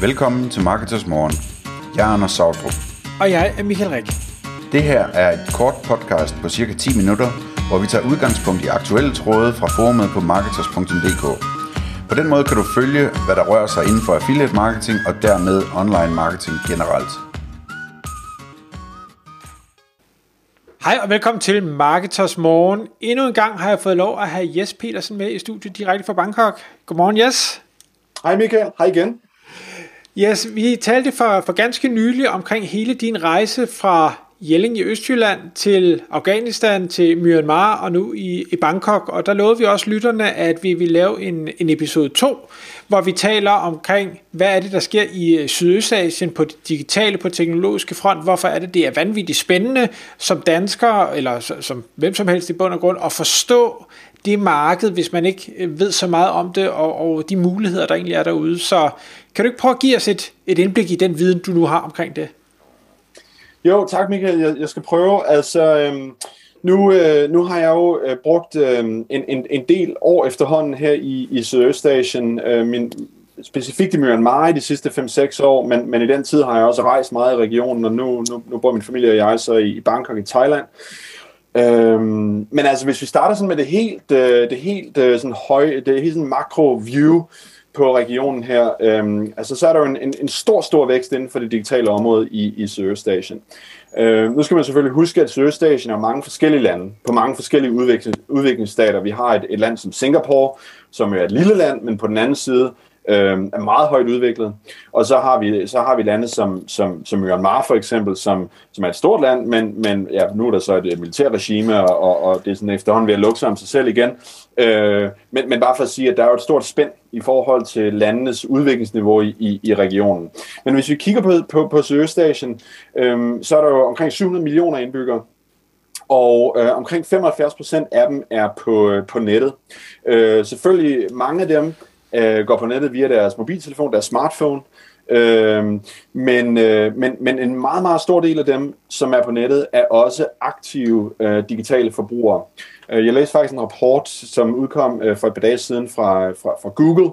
Velkommen til Marketers Morgen. Jeg er Anders Sautrup. Og jeg er Michael Rik. Det her er et kort podcast på cirka 10 minutter, hvor vi tager udgangspunkt i aktuelle tråde fra forumet på marketers.dk. På den måde kan du følge, hvad der rører sig inden for affiliate marketing og dermed online marketing generelt. Hej og velkommen til Marketers Morgen. Endnu en gang har jeg fået lov at have Jes Petersen med i studiet direkte fra Bangkok. Godmorgen Jes. Hej Michael, hej igen. Yes, vi talte for, for ganske nylig omkring hele din rejse fra Jelling i Østjylland til Afghanistan, til Myanmar og nu i, i Bangkok. Og der lovede vi også lytterne, at vi vil lave en, en episode 2, hvor vi taler omkring, hvad er det, der sker i øh, Sydøstasien på det digitale, på teknologiske front. Hvorfor er det, det er vanvittigt spændende som dansker, eller som hvem som helst i bund og grund, at forstå det marked, hvis man ikke øh, ved så meget om det, og, og de muligheder, der egentlig er derude. Så kan du ikke prøve at give os et, et indblik i den viden, du nu har omkring det? Jo, tak Michael. Jeg, jeg skal prøve. Altså, øhm, nu, øh, nu har jeg jo øh, brugt øh, en, en, en del år efterhånden her i, i Sydøstasien. Øh, min, specifikt i Myanmar i de sidste 5-6 år, men, men i den tid har jeg også rejst meget i regionen, og nu, nu, nu bor min familie og jeg så i, i Bangkok i Thailand. Øhm, men altså, hvis vi starter sådan med det helt, øh, det helt øh, sådan høje, det helt sådan makro view på regionen her, øhm, altså så er der jo en, en, en stor, stor vækst inden for det digitale område i, i Sydøstasien. Øh, nu skal man selvfølgelig huske, at Sydøstasien er mange forskellige lande, på mange forskellige udvikling, udviklingsstater. Vi har et, et land som Singapore, som er et lille land, men på den anden side øh, er meget højt udviklet. Og så har vi, så har vi lande som, som, som Myanmar for eksempel, som, som er et stort land, men, men ja, nu er der så et militærregime, og, og, og det er sådan efterhånden ved at lukke sig om sig selv igen. Øh, men, men bare for at sige, at der er jo et stort spænd i forhold til landenes udviklingsniveau i, i, i regionen. Men hvis vi kigger på, på, på Sydøstasien, øh, så er der jo omkring 700 millioner indbyggere, og øh, omkring 75 procent af dem er på, øh, på nettet. Øh, selvfølgelig mange af dem øh, går på nettet via deres mobiltelefon, deres smartphone, øh, men, øh, men, men en meget, meget stor del af dem, som er på nettet, er også aktive øh, digitale forbrugere. Øh, jeg læste faktisk en rapport, som udkom øh, for et par dage siden fra, fra, fra Google,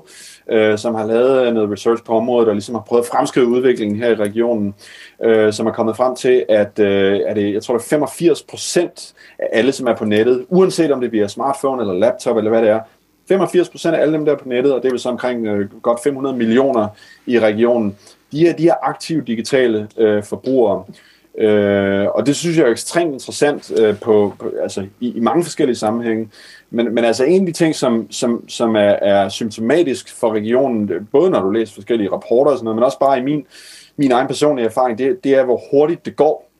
øh, som har lavet øh, noget research på området, og ligesom har prøvet at fremskrive udviklingen her i regionen, øh, som er kommet frem til, at øh, er det, øh, jeg tror, det er 85 procent af alle, som er på nettet, uanset om det bliver smartphone eller laptop eller hvad det er, 85 procent af alle dem, der på nettet, og det er vel så omkring øh, godt 500 millioner i regionen, de er, de er aktive digitale øh, forbrugere. Øh, og det synes jeg er ekstremt interessant øh, på, på, altså, i, i mange forskellige sammenhænge. Men, men altså en af de ting, som, som, som er, er symptomatisk for regionen, øh, både når du læser forskellige rapporter og sådan noget, men også bare i min, min egen personlige erfaring, det, det er, hvor hurtigt det går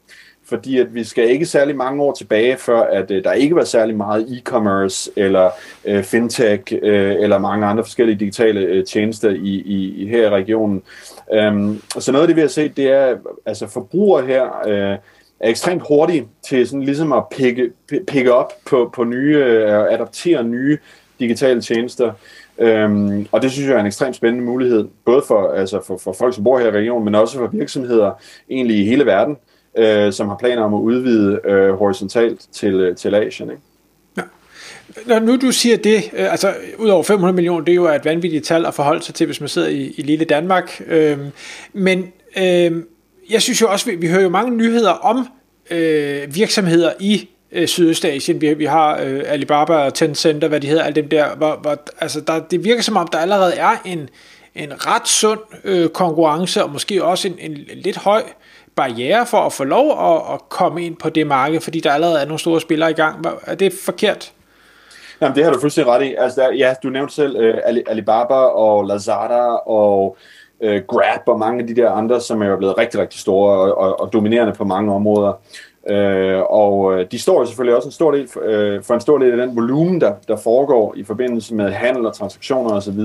fordi at vi skal ikke særlig mange år tilbage, før at øh, der ikke var særlig meget e-commerce eller øh, fintech øh, eller mange andre forskellige digitale øh, tjenester i, i, i her i regionen. Um, så noget af det, vi har set, det er, altså forbrugere her øh, er ekstremt hurtige til sådan ligesom at pikke, pikke op på, på nye, øh, adaptere nye digitale tjenester. Øhm, og det synes jeg er en ekstremt spændende mulighed, både for, altså for, for folk, som bor her i regionen, men også for virksomheder egentlig i hele verden øh, som har planer om at udvide øh, horisontalt til, øh, til Asien. Ikke? Ja. Når nu du siger det, øh, altså ud over 500 millioner, det er jo et vanvittigt tal at forholde sig til, hvis man sidder i, i lille Danmark. Øh, men øh, jeg synes jo også, vi, vi hører jo mange nyheder om øh, virksomheder i øh, Sydøstasien. Vi, vi har øh, Alibaba og Tencent og hvad de hedder, alle dem der. Hvor, hvor, altså der, det virker som om, der allerede er en, en ret sund øh, konkurrence, og måske også en, en lidt høj barriere for at få lov at, at komme ind på det marked, fordi der allerede er nogle store spillere i gang. Er det forkert? Jamen, det har du fuldstændig ret i. Altså, der, ja, du nævnte selv uh, Alibaba og Lazada og uh, Grab og mange af de der andre, som er blevet rigtig, rigtig store og, og, og dominerende på mange områder. Øh, og øh, de står jo selvfølgelig også en stor del for, øh, for en stor del af den volumen, der, der foregår i forbindelse med handel og transaktioner osv.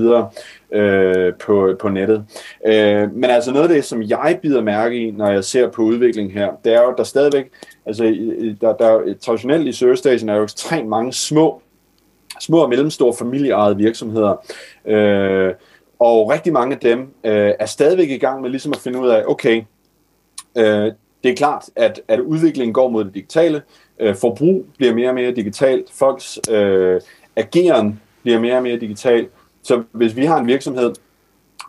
Øh, på, på nettet. Øh, men altså noget af det, som jeg bider mærke i, når jeg ser på udviklingen her, det er jo, der stadigvæk, altså der, der traditionelt i Sørgestation er jo ekstremt mange små, små og mellemstore familieejede virksomheder. Øh, og rigtig mange af dem øh, er stadigvæk i gang med ligesom at finde ud af, okay, øh, det er klart, at, at udviklingen går mod det digitale. Øh, forbrug bliver mere og mere digitalt. Folks øh, ageren bliver mere og mere digital. Så hvis vi har en virksomhed,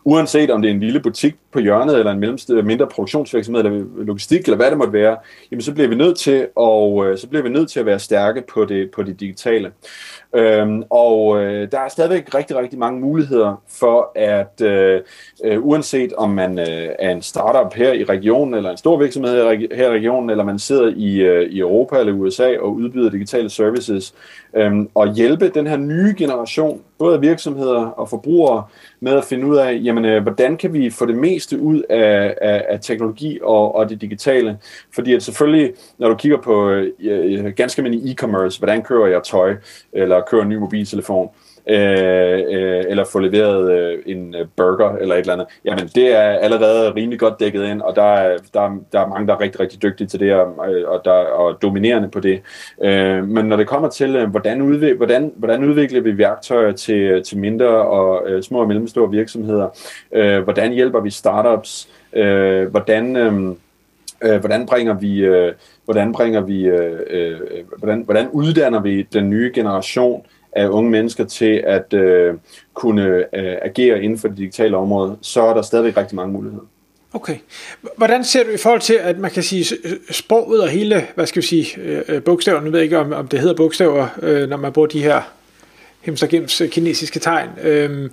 uanset om det er en lille butik på hjørnet, eller en mindre produktionsvirksomhed, eller logistik, eller hvad det måtte være, jamen så bliver vi nødt til at, øh, så bliver vi nødt til at være stærke på det, på det digitale. Øhm, og øh, der er stadigvæk rigtig, rigtig mange muligheder for, at øh, øh, uanset om man øh, er en startup her i regionen, eller en stor virksomhed her i regionen, eller man sidder i, øh, i Europa eller USA og udbyder digitale services, øh, og hjælpe den her nye generation, både virksomheder og forbrugere, med at finde ud af, jamen, øh, hvordan kan vi få det meste ud af, af, af teknologi og, og det digitale. Fordi at selvfølgelig, når du kigger på øh, øh ganske almindelig e-commerce, hvordan kører jeg tøj, eller kører en ny mobiltelefon, øh, Øh, øh, eller få leveret øh, en øh, burger eller et eller andet, jamen det er allerede rimelig godt dækket ind, og der er, der, der er mange, der er rigtig, rigtig dygtige til det, og, øh, og, der, og dominerende på det. Øh, men når det kommer til, øh, hvordan, udvik, hvordan, hvordan udvikler vi værktøjer til, til mindre og øh, små og mellemstore virksomheder, øh, hvordan hjælper vi startups, øh, hvordan... Øh, øh, hvordan bringer vi, øh, hvordan bringer vi, øh, øh, hvordan, hvordan uddanner vi den nye generation? Af unge mennesker til at øh, kunne øh, agere inden for det digitale område, så er der stadigvæk rigtig mange muligheder. Okay. Hvordan ser du i forhold til, at man kan sige sproget og hele, hvad skal vi sige, øh, bogstaver, nu ved jeg ikke, om, om det hedder bogstaver, øh, når man bruger de her hemstergems øh, kinesiske tegn. Øhm,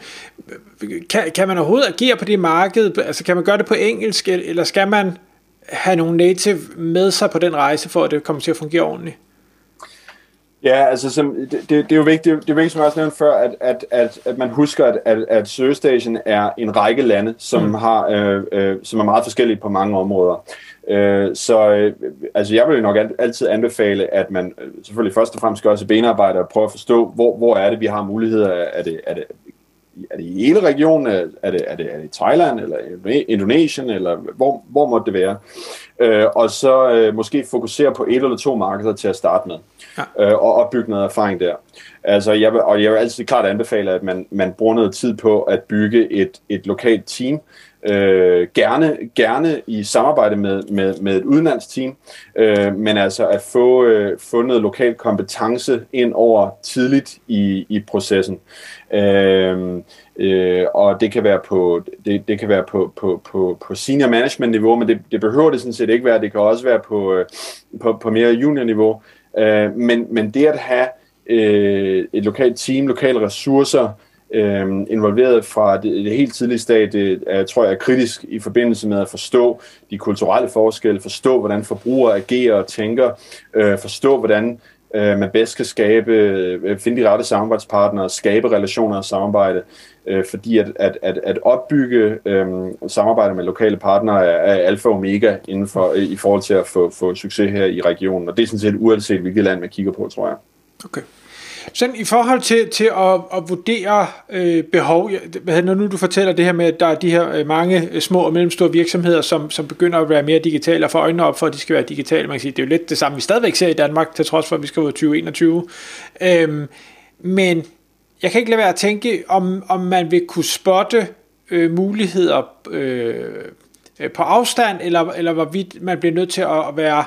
kan, kan man overhovedet agere på det marked? Altså kan man gøre det på engelsk, eller skal man have nogle native med sig på den rejse, for at det kommer til at fungere ordentligt? Ja, altså som, det, det, er jo vigtigt, det er vigtigt, som jeg også nævnte før, at, at, at, at man husker, at, at, at Søgestation er en række lande, som, mm. har, øh, øh, som er meget forskellige på mange områder. Øh, så øh, altså jeg vil jo nok altid anbefale, at man øh, selvfølgelig først og fremmest gør sig benarbejde og prøve at forstå, hvor, hvor er det, vi har muligheder. Er det, er det er det i hele regionen? Er det, er det, er det Thailand, eller Indonesien, eller hvor, hvor måtte det være? Øh, og så øh, måske fokusere på et eller to markeder til at starte med, ja. øh, og opbygge noget erfaring der. Altså, jeg vil, og jeg vil altid klart anbefale, at man, man bruger noget tid på at bygge et, et lokalt team, Øh, gerne, gerne i samarbejde med, med, med et udenlandsteam, øh, men altså at få, øh, få noget lokal kompetence ind over tidligt i, i processen. Øh, øh, og det kan være på det, det kan være på, på, på, på senior management niveau, men det, det behøver det sådan set ikke være. Det kan også være på, øh, på, på mere junior niveau. Øh, men, men det at have øh, et lokalt team, lokale ressourcer, øh, involveret fra det, det helt tidlige stadie, er, tror jeg er kritisk i forbindelse med at forstå de kulturelle forskelle, forstå hvordan forbrugere agerer og tænker, øh, forstå hvordan øh, man bedst kan skabe, øh, finde de rette samarbejdspartnere, skabe relationer og samarbejde, øh, fordi at, at, at, at opbygge øh, samarbejde med lokale partnere er, er alfa og omega inden for, øh, i forhold til at få, få succes her i regionen, og det er sådan set uanset hvilket land man kigger på, tror jeg. Okay. Sådan i forhold til, til at, at vurdere øh, behov, når nu du fortæller det her med, at der er de her øh, mange øh, små og mellemstore virksomheder, som, som begynder at være mere digitale og får øjnene op for, at de skal være digitale. Man kan sige, det er jo lidt det samme, vi stadigvæk ser i Danmark, til trods for, at vi skal ud 2021. Øhm, men jeg kan ikke lade være at tænke, om, om man vil kunne spotte øh, muligheder øh, øh på afstand, eller, eller hvorvidt man bliver nødt til at være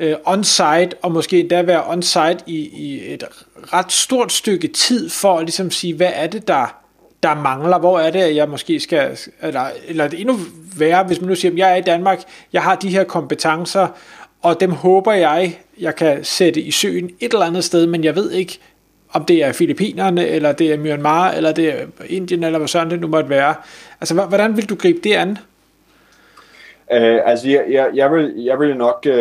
øh, on-site, og måske endda være on-site i, i et ret stort stykke tid, for at ligesom sige, hvad er det, der, der mangler, hvor er det, at jeg måske skal, eller, eller det endnu værre, hvis man nu siger, at jeg er i Danmark, jeg har de her kompetencer, og dem håber jeg, jeg kan sætte i søen et eller andet sted, men jeg ved ikke, om det er Filippinerne, eller det er Myanmar, eller det er Indien, eller hvad sådan det nu måtte være. Altså, hvordan vil du gribe det an? Uh, altså, jeg, jeg, jeg, vil, jeg, vil nok, uh,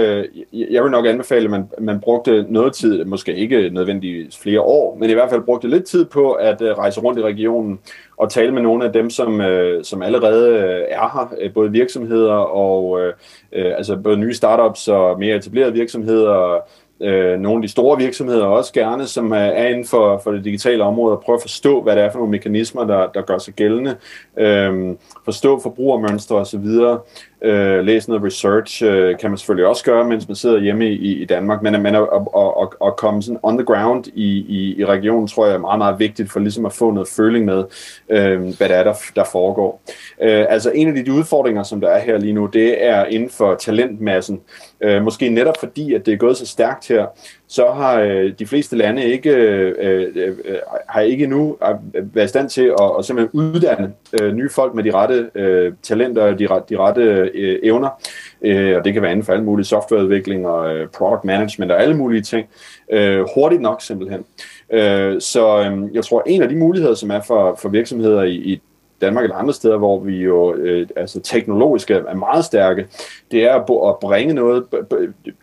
jeg vil nok anbefale, at man, man brugte noget tid, måske ikke nødvendigvis flere år, men i hvert fald brugte lidt tid på at uh, rejse rundt i regionen og tale med nogle af dem, som, uh, som allerede er her, både virksomheder og uh, uh, altså både nye startups og mere etablerede virksomheder, øh, nogle af de store virksomheder også gerne, som er inden for, for det digitale område, og prøve at forstå, hvad det er for nogle mekanismer, der, der gør sig gældende, øh, forstå forbrugermønstre osv., øh, læse noget research, øh, kan man selvfølgelig også gøre, mens man sidder hjemme i, i Danmark, men, men at, at, at, at komme sådan on the ground i, i, i regionen, tror jeg er meget, meget vigtigt for ligesom at få noget føling med, øh, hvad det er, der, der foregår. Øh, altså en af de udfordringer, som der er her lige nu, det er inden for talentmassen, øh, måske netop fordi, at det er gået så stærkt her, så har øh, de fleste lande ikke øh, øh, øh har ikke nu øh, været i stand til at, at simpelthen uddanne øh, nye folk med de rette øh, talenter og de, de rette øh, evner. Øh, og det kan være inden for alle mulige softwareudvikling og øh, product management og alle mulige ting. Øh, hurtigt nok simpelthen. Øh, så øh, jeg tror, en af de muligheder, som er for, for virksomheder i, i Danmark eller andre steder, hvor vi jo øh, altså teknologisk er meget stærke, det er at, at bringe noget,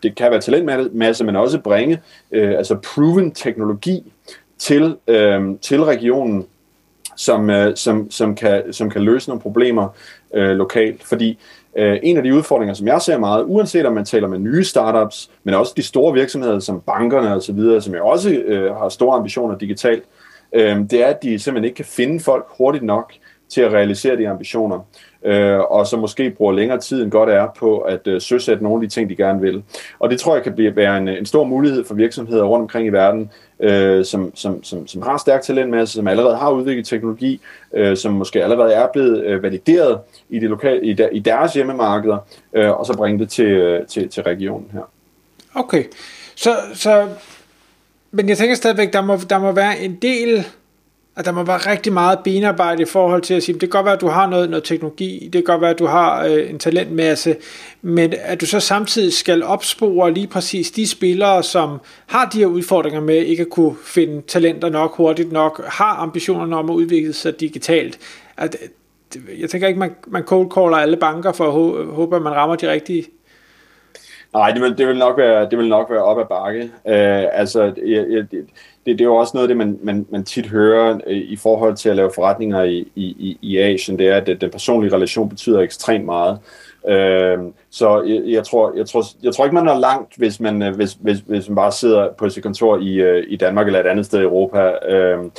det kan være talentmasse, men også bringe øh, altså proven teknologi til, øh, til regionen, som, øh, som, som, kan, som kan løse nogle problemer øh, lokalt. Fordi øh, en af de udfordringer, som jeg ser meget, uanset om man taler med nye startups, men også de store virksomheder som bankerne og så videre, som jo også øh, har store ambitioner digitalt, øh, det er, at de simpelthen ikke kan finde folk hurtigt nok til at realisere de ambitioner, øh, og så måske bruger længere tid end godt er på at øh, søsætte nogle af de ting, de gerne vil. Og det tror jeg kan blive, være en, en stor mulighed for virksomheder rundt omkring i verden, øh, som, som, som, som har stærk talentmasse, som allerede har udviklet teknologi, øh, som måske allerede er blevet øh, valideret i, det lokale, i, der, i deres hjemmemarkeder, øh, og så bringe det til, øh, til, til regionen her. Okay, så, så men jeg tænker stadigvæk, der må, der må være en del at der må være rigtig meget benarbejde i forhold til at sige, det kan godt være, at du har noget, noget teknologi, det kan godt være, at du har øh, en talentmasse, men at du så samtidig skal opspore lige præcis de spillere, som har de her udfordringer med ikke at kunne finde talenter nok hurtigt nok, har ambitionerne om at udvikle sig digitalt. At, øh, jeg tænker ikke, man, man cold caller alle banker for at håbe, at man rammer de rigtige Nej, det vil, det vil nok være det vil nok være op ad bakke. Uh, altså, jeg, jeg, det, det er jo også noget af det, man, man, man tit hører øh, i forhold til at lave forretninger i, i, i Asien, det er, at den personlige relation betyder ekstremt meget. Uh, så jeg, jeg, tror, jeg, tror, jeg tror ikke, man er langt, hvis man, hvis, hvis, hvis man bare sidder på sit kontor i, i Danmark eller et andet sted i Europa. Uh,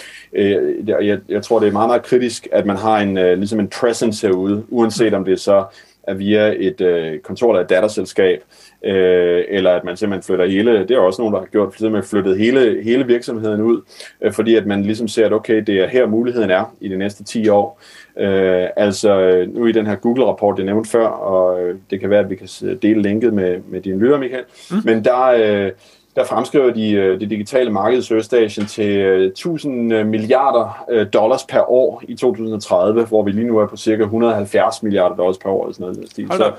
jeg, jeg tror, det er meget, meget kritisk, at man har en, ligesom en presence herude, uanset om det er så er via et uh, kontor eller et datterselskab, øh, eller at man simpelthen flytter hele, det er også nogen, der har gjort, simpelthen flyttet hele, hele virksomheden ud, øh, fordi at man ligesom ser, at okay, det er her muligheden er i de næste 10 år. Øh, altså nu i den her Google-rapport, jeg nævnte før, og øh, det kan være, at vi kan dele linket med, med dine lytter, Michael, mm. men der, øh, der fremskriver de øh, det digitale marked Station til 1000 øh, milliarder øh, dollars per år i 2030, hvor vi lige nu er på cirka 170 milliarder dollars per år. Eller sådan noget. Så,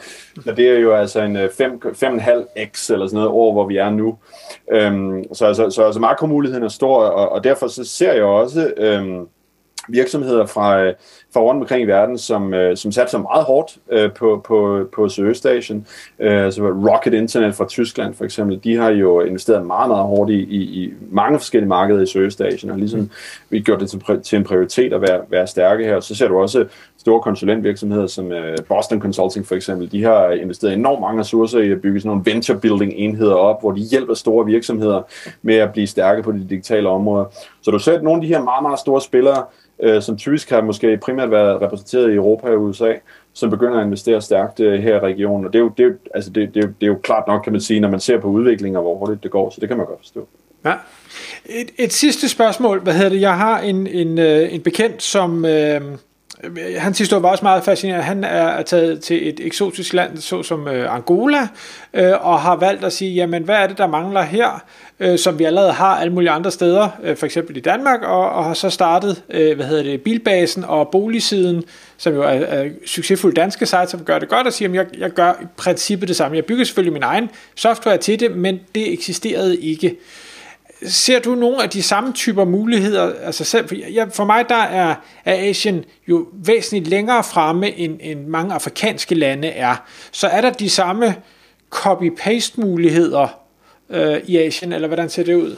så det er jo altså en 5,5x eller sådan noget år, hvor vi er nu. Øhm, så altså, så altså makromuligheden er stor, og, og derfor så ser jeg også øhm, virksomheder fra fra rundt omkring i verden, som, øh, som satte sig meget hårdt øh, på, på, på Station. Øh, altså Rocket Internet fra Tyskland for eksempel, de har jo investeret meget, meget hårdt i, i, i mange forskellige markeder i Station, og ligesom vi gjort det til, til en prioritet at være, være stærke her. Så ser du også store konsulentvirksomheder som øh, Boston Consulting for eksempel, de har investeret enormt mange ressourcer i at bygge sådan nogle venture building enheder op, hvor de hjælper store virksomheder med at blive stærke på de digitale områder. Så du ser nogle af de her meget, meget store spillere, øh, som typisk har måske primært været repræsenteret i Europa og USA, som begynder at investere stærkt øh, her i regionen. Og det er, jo, det, er jo, altså det, det, er jo, det er jo klart nok, kan man sige, når man ser på udviklingen og hvor hurtigt det går, så det kan man godt forstå. Ja. Et, et sidste spørgsmål. Hvad hedder det? Jeg har en, en, øh, en bekendt, som... Øh, Øh, hans historie var også meget fascinerende. Han er taget til et eksotisk land, såsom øh, Angola, øh, og har valgt at sige, jamen hvad er det, der mangler her, øh, som vi allerede har alle mulige andre steder, øh, for eksempel i Danmark, og, og har så startet, øh, hvad hedder det, bilbasen og boligsiden, som jo er, er succesfulde danske sites, som gør det godt, og siger, at jeg, jeg gør i princippet det samme. Jeg bygger selvfølgelig min egen software til det, men det eksisterede ikke. Ser du nogle af de samme typer muligheder? Altså selv, for, jeg, for mig der er, er Asien jo væsentligt længere fremme, end, end mange afrikanske lande er. Så er der de samme copy-paste muligheder øh, i Asien, eller hvordan ser det ud?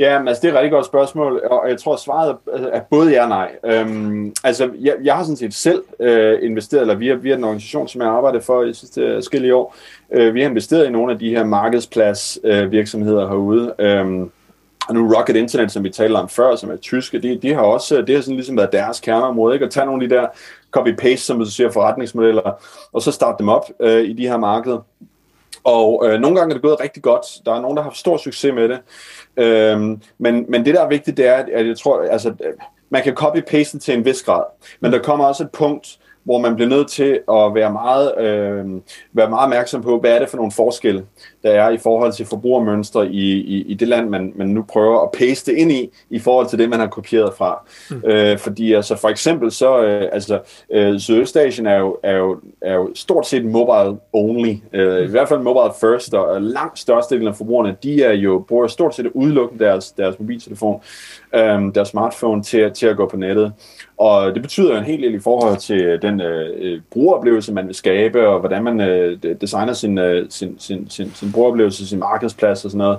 Ja, men altså, det er et rigtig godt spørgsmål, og jeg tror, svaret er både ja og nej. Øhm, altså, jeg, jeg har sådan set selv øh, investeret, eller via, via den organisation, som jeg har arbejdet for i sidste øh, forskellige år, øh, vi har investeret i nogle af de her markedsplads øh, virksomheder herude. Øhm, og nu Rocket Internet, som vi talte om før, som er tyske, de, de har også, øh, det har sådan ligesom været deres kerneområde, ikke? at tage nogle af de der copy-paste, som du siger, forretningsmodeller, og så starte dem op øh, i de her markeder. Og øh, nogle gange er det gået rigtig godt. Der er nogen, der har haft stor succes med det. Øhm, men, men det, der er vigtigt, det er, at jeg tror, altså, øh, man kan copy-paste til en vis grad. Men der kommer også et punkt, hvor man bliver nødt til at være meget, øh, være meget opmærksom på, hvad er det for nogle forskelle, der er i forhold til forbrugermønstre i, i, i det land, man, man nu prøver at paste ind i, i forhold til det, man har kopieret fra. Mm. Øh, fordi altså, for eksempel så, øh, altså, øh, Sydøstasien er jo, er, jo, er jo stort set mobile only, øh, mm. i hvert fald mobile first, og langt størstedelen af forbrugerne, de er jo, bruger stort set udelukkende deres, deres mobiltelefon, øh, deres smartphone til, til at gå på nettet. Og det betyder en hel del i forhold til øh, den øh, øh, brugeroplevelse, man vil skabe, og hvordan man øh, designer sin, øh, sin, sin, sin, sin brugeroplevelse, sin markedsplads og sådan noget.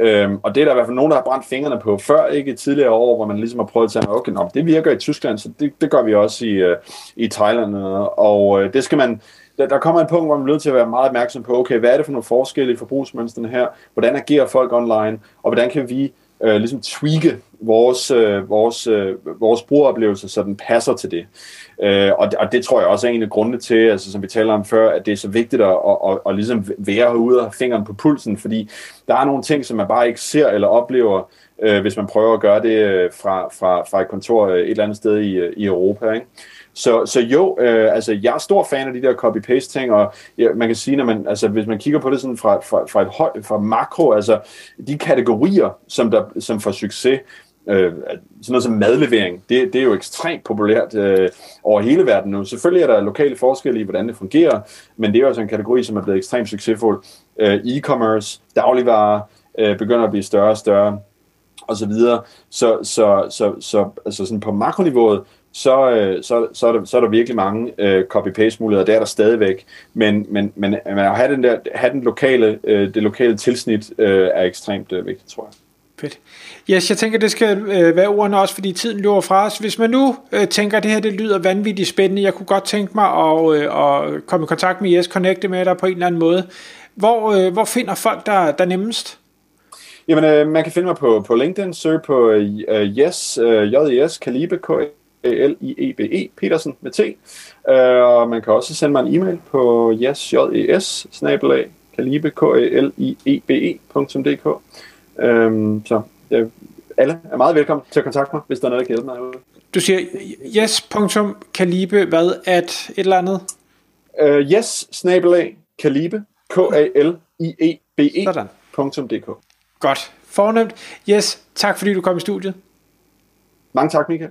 Øhm, og det er der i hvert fald nogen, der har brændt fingrene på før, ikke tidligere år, hvor man ligesom har prøvet at sige, okay, nå, det virker i Tyskland, så det, det gør vi også i, øh, i Thailand. Og øh, det skal man, der, der kommer en punkt, hvor man bliver nødt til at være meget opmærksom på, okay, hvad er det for nogle forskelle i forbrugsmønstrene her? Hvordan agerer folk online? Og hvordan kan vi øh, ligesom tweake vores, øh, vores, øh, vores brugeroplevelse, så den passer til det. Øh, og, det og det tror jeg også er en af grundene til, altså, som vi taler om før, at det er så vigtigt at, at, at, at ligesom være herude og have fingeren på pulsen, fordi der er nogle ting, som man bare ikke ser eller oplever, øh, hvis man prøver at gøre det øh, fra, fra, fra et kontor et eller andet sted i, øh, i Europa. Ikke? Så, så jo, øh, altså jeg er stor fan af de der copy-paste ting, og ja, man kan sige, når man, altså, hvis man kigger på det sådan fra, fra, fra, et høj, fra makro, altså de kategorier, som, der, som får succes, øh, sådan noget som madlevering, det, det er jo ekstremt populært øh, over hele verden nu. Selvfølgelig er der lokale forskelle i, hvordan det fungerer, men det er jo altså en kategori, som er blevet ekstremt succesfuld. Øh, e-commerce, dagligvarer, øh, begynder at blive større og større og så videre. Så, så, så, så altså sådan på makroniveauet, så, øh, så, så, er der, så er der virkelig mange øh, copy-paste muligheder, det er der stadigvæk, men, men, men at have, den der, have den lokale, øh, det lokale tilsnit øh, er ekstremt øh, vigtigt, tror jeg. Fedt. Yes, jeg tænker, det skal øh, være ordene også, fordi tiden løber fra os. Hvis man nu øh, tænker, at det her det lyder vanvittigt spændende, jeg kunne godt tænke mig at, øh, at komme i kontakt med Yes, connecte med dig på en eller anden måde. Hvor, øh, hvor finder folk der, der nemmest? Jamen, øh, man kan finde mig på, på LinkedIn, søg på øh, Yes, øh, J-E-S, Kalibe, k L-I-E-B-E, Petersen med T. Og man kan også sende mig en e-mail på jesjes, snabelag, kalibe, k l i e b edk Um, så uh, alle er meget velkommen til at kontakte mig, hvis der er noget, der kan hjælpe mig herude. Du siger yes.kalibe, hvad at et eller andet? Uh, yes, snabelag, kalibe, k a l i e b e.dk. Godt. Fornemt. Yes, tak fordi du kom i studiet. Mange tak, Michael.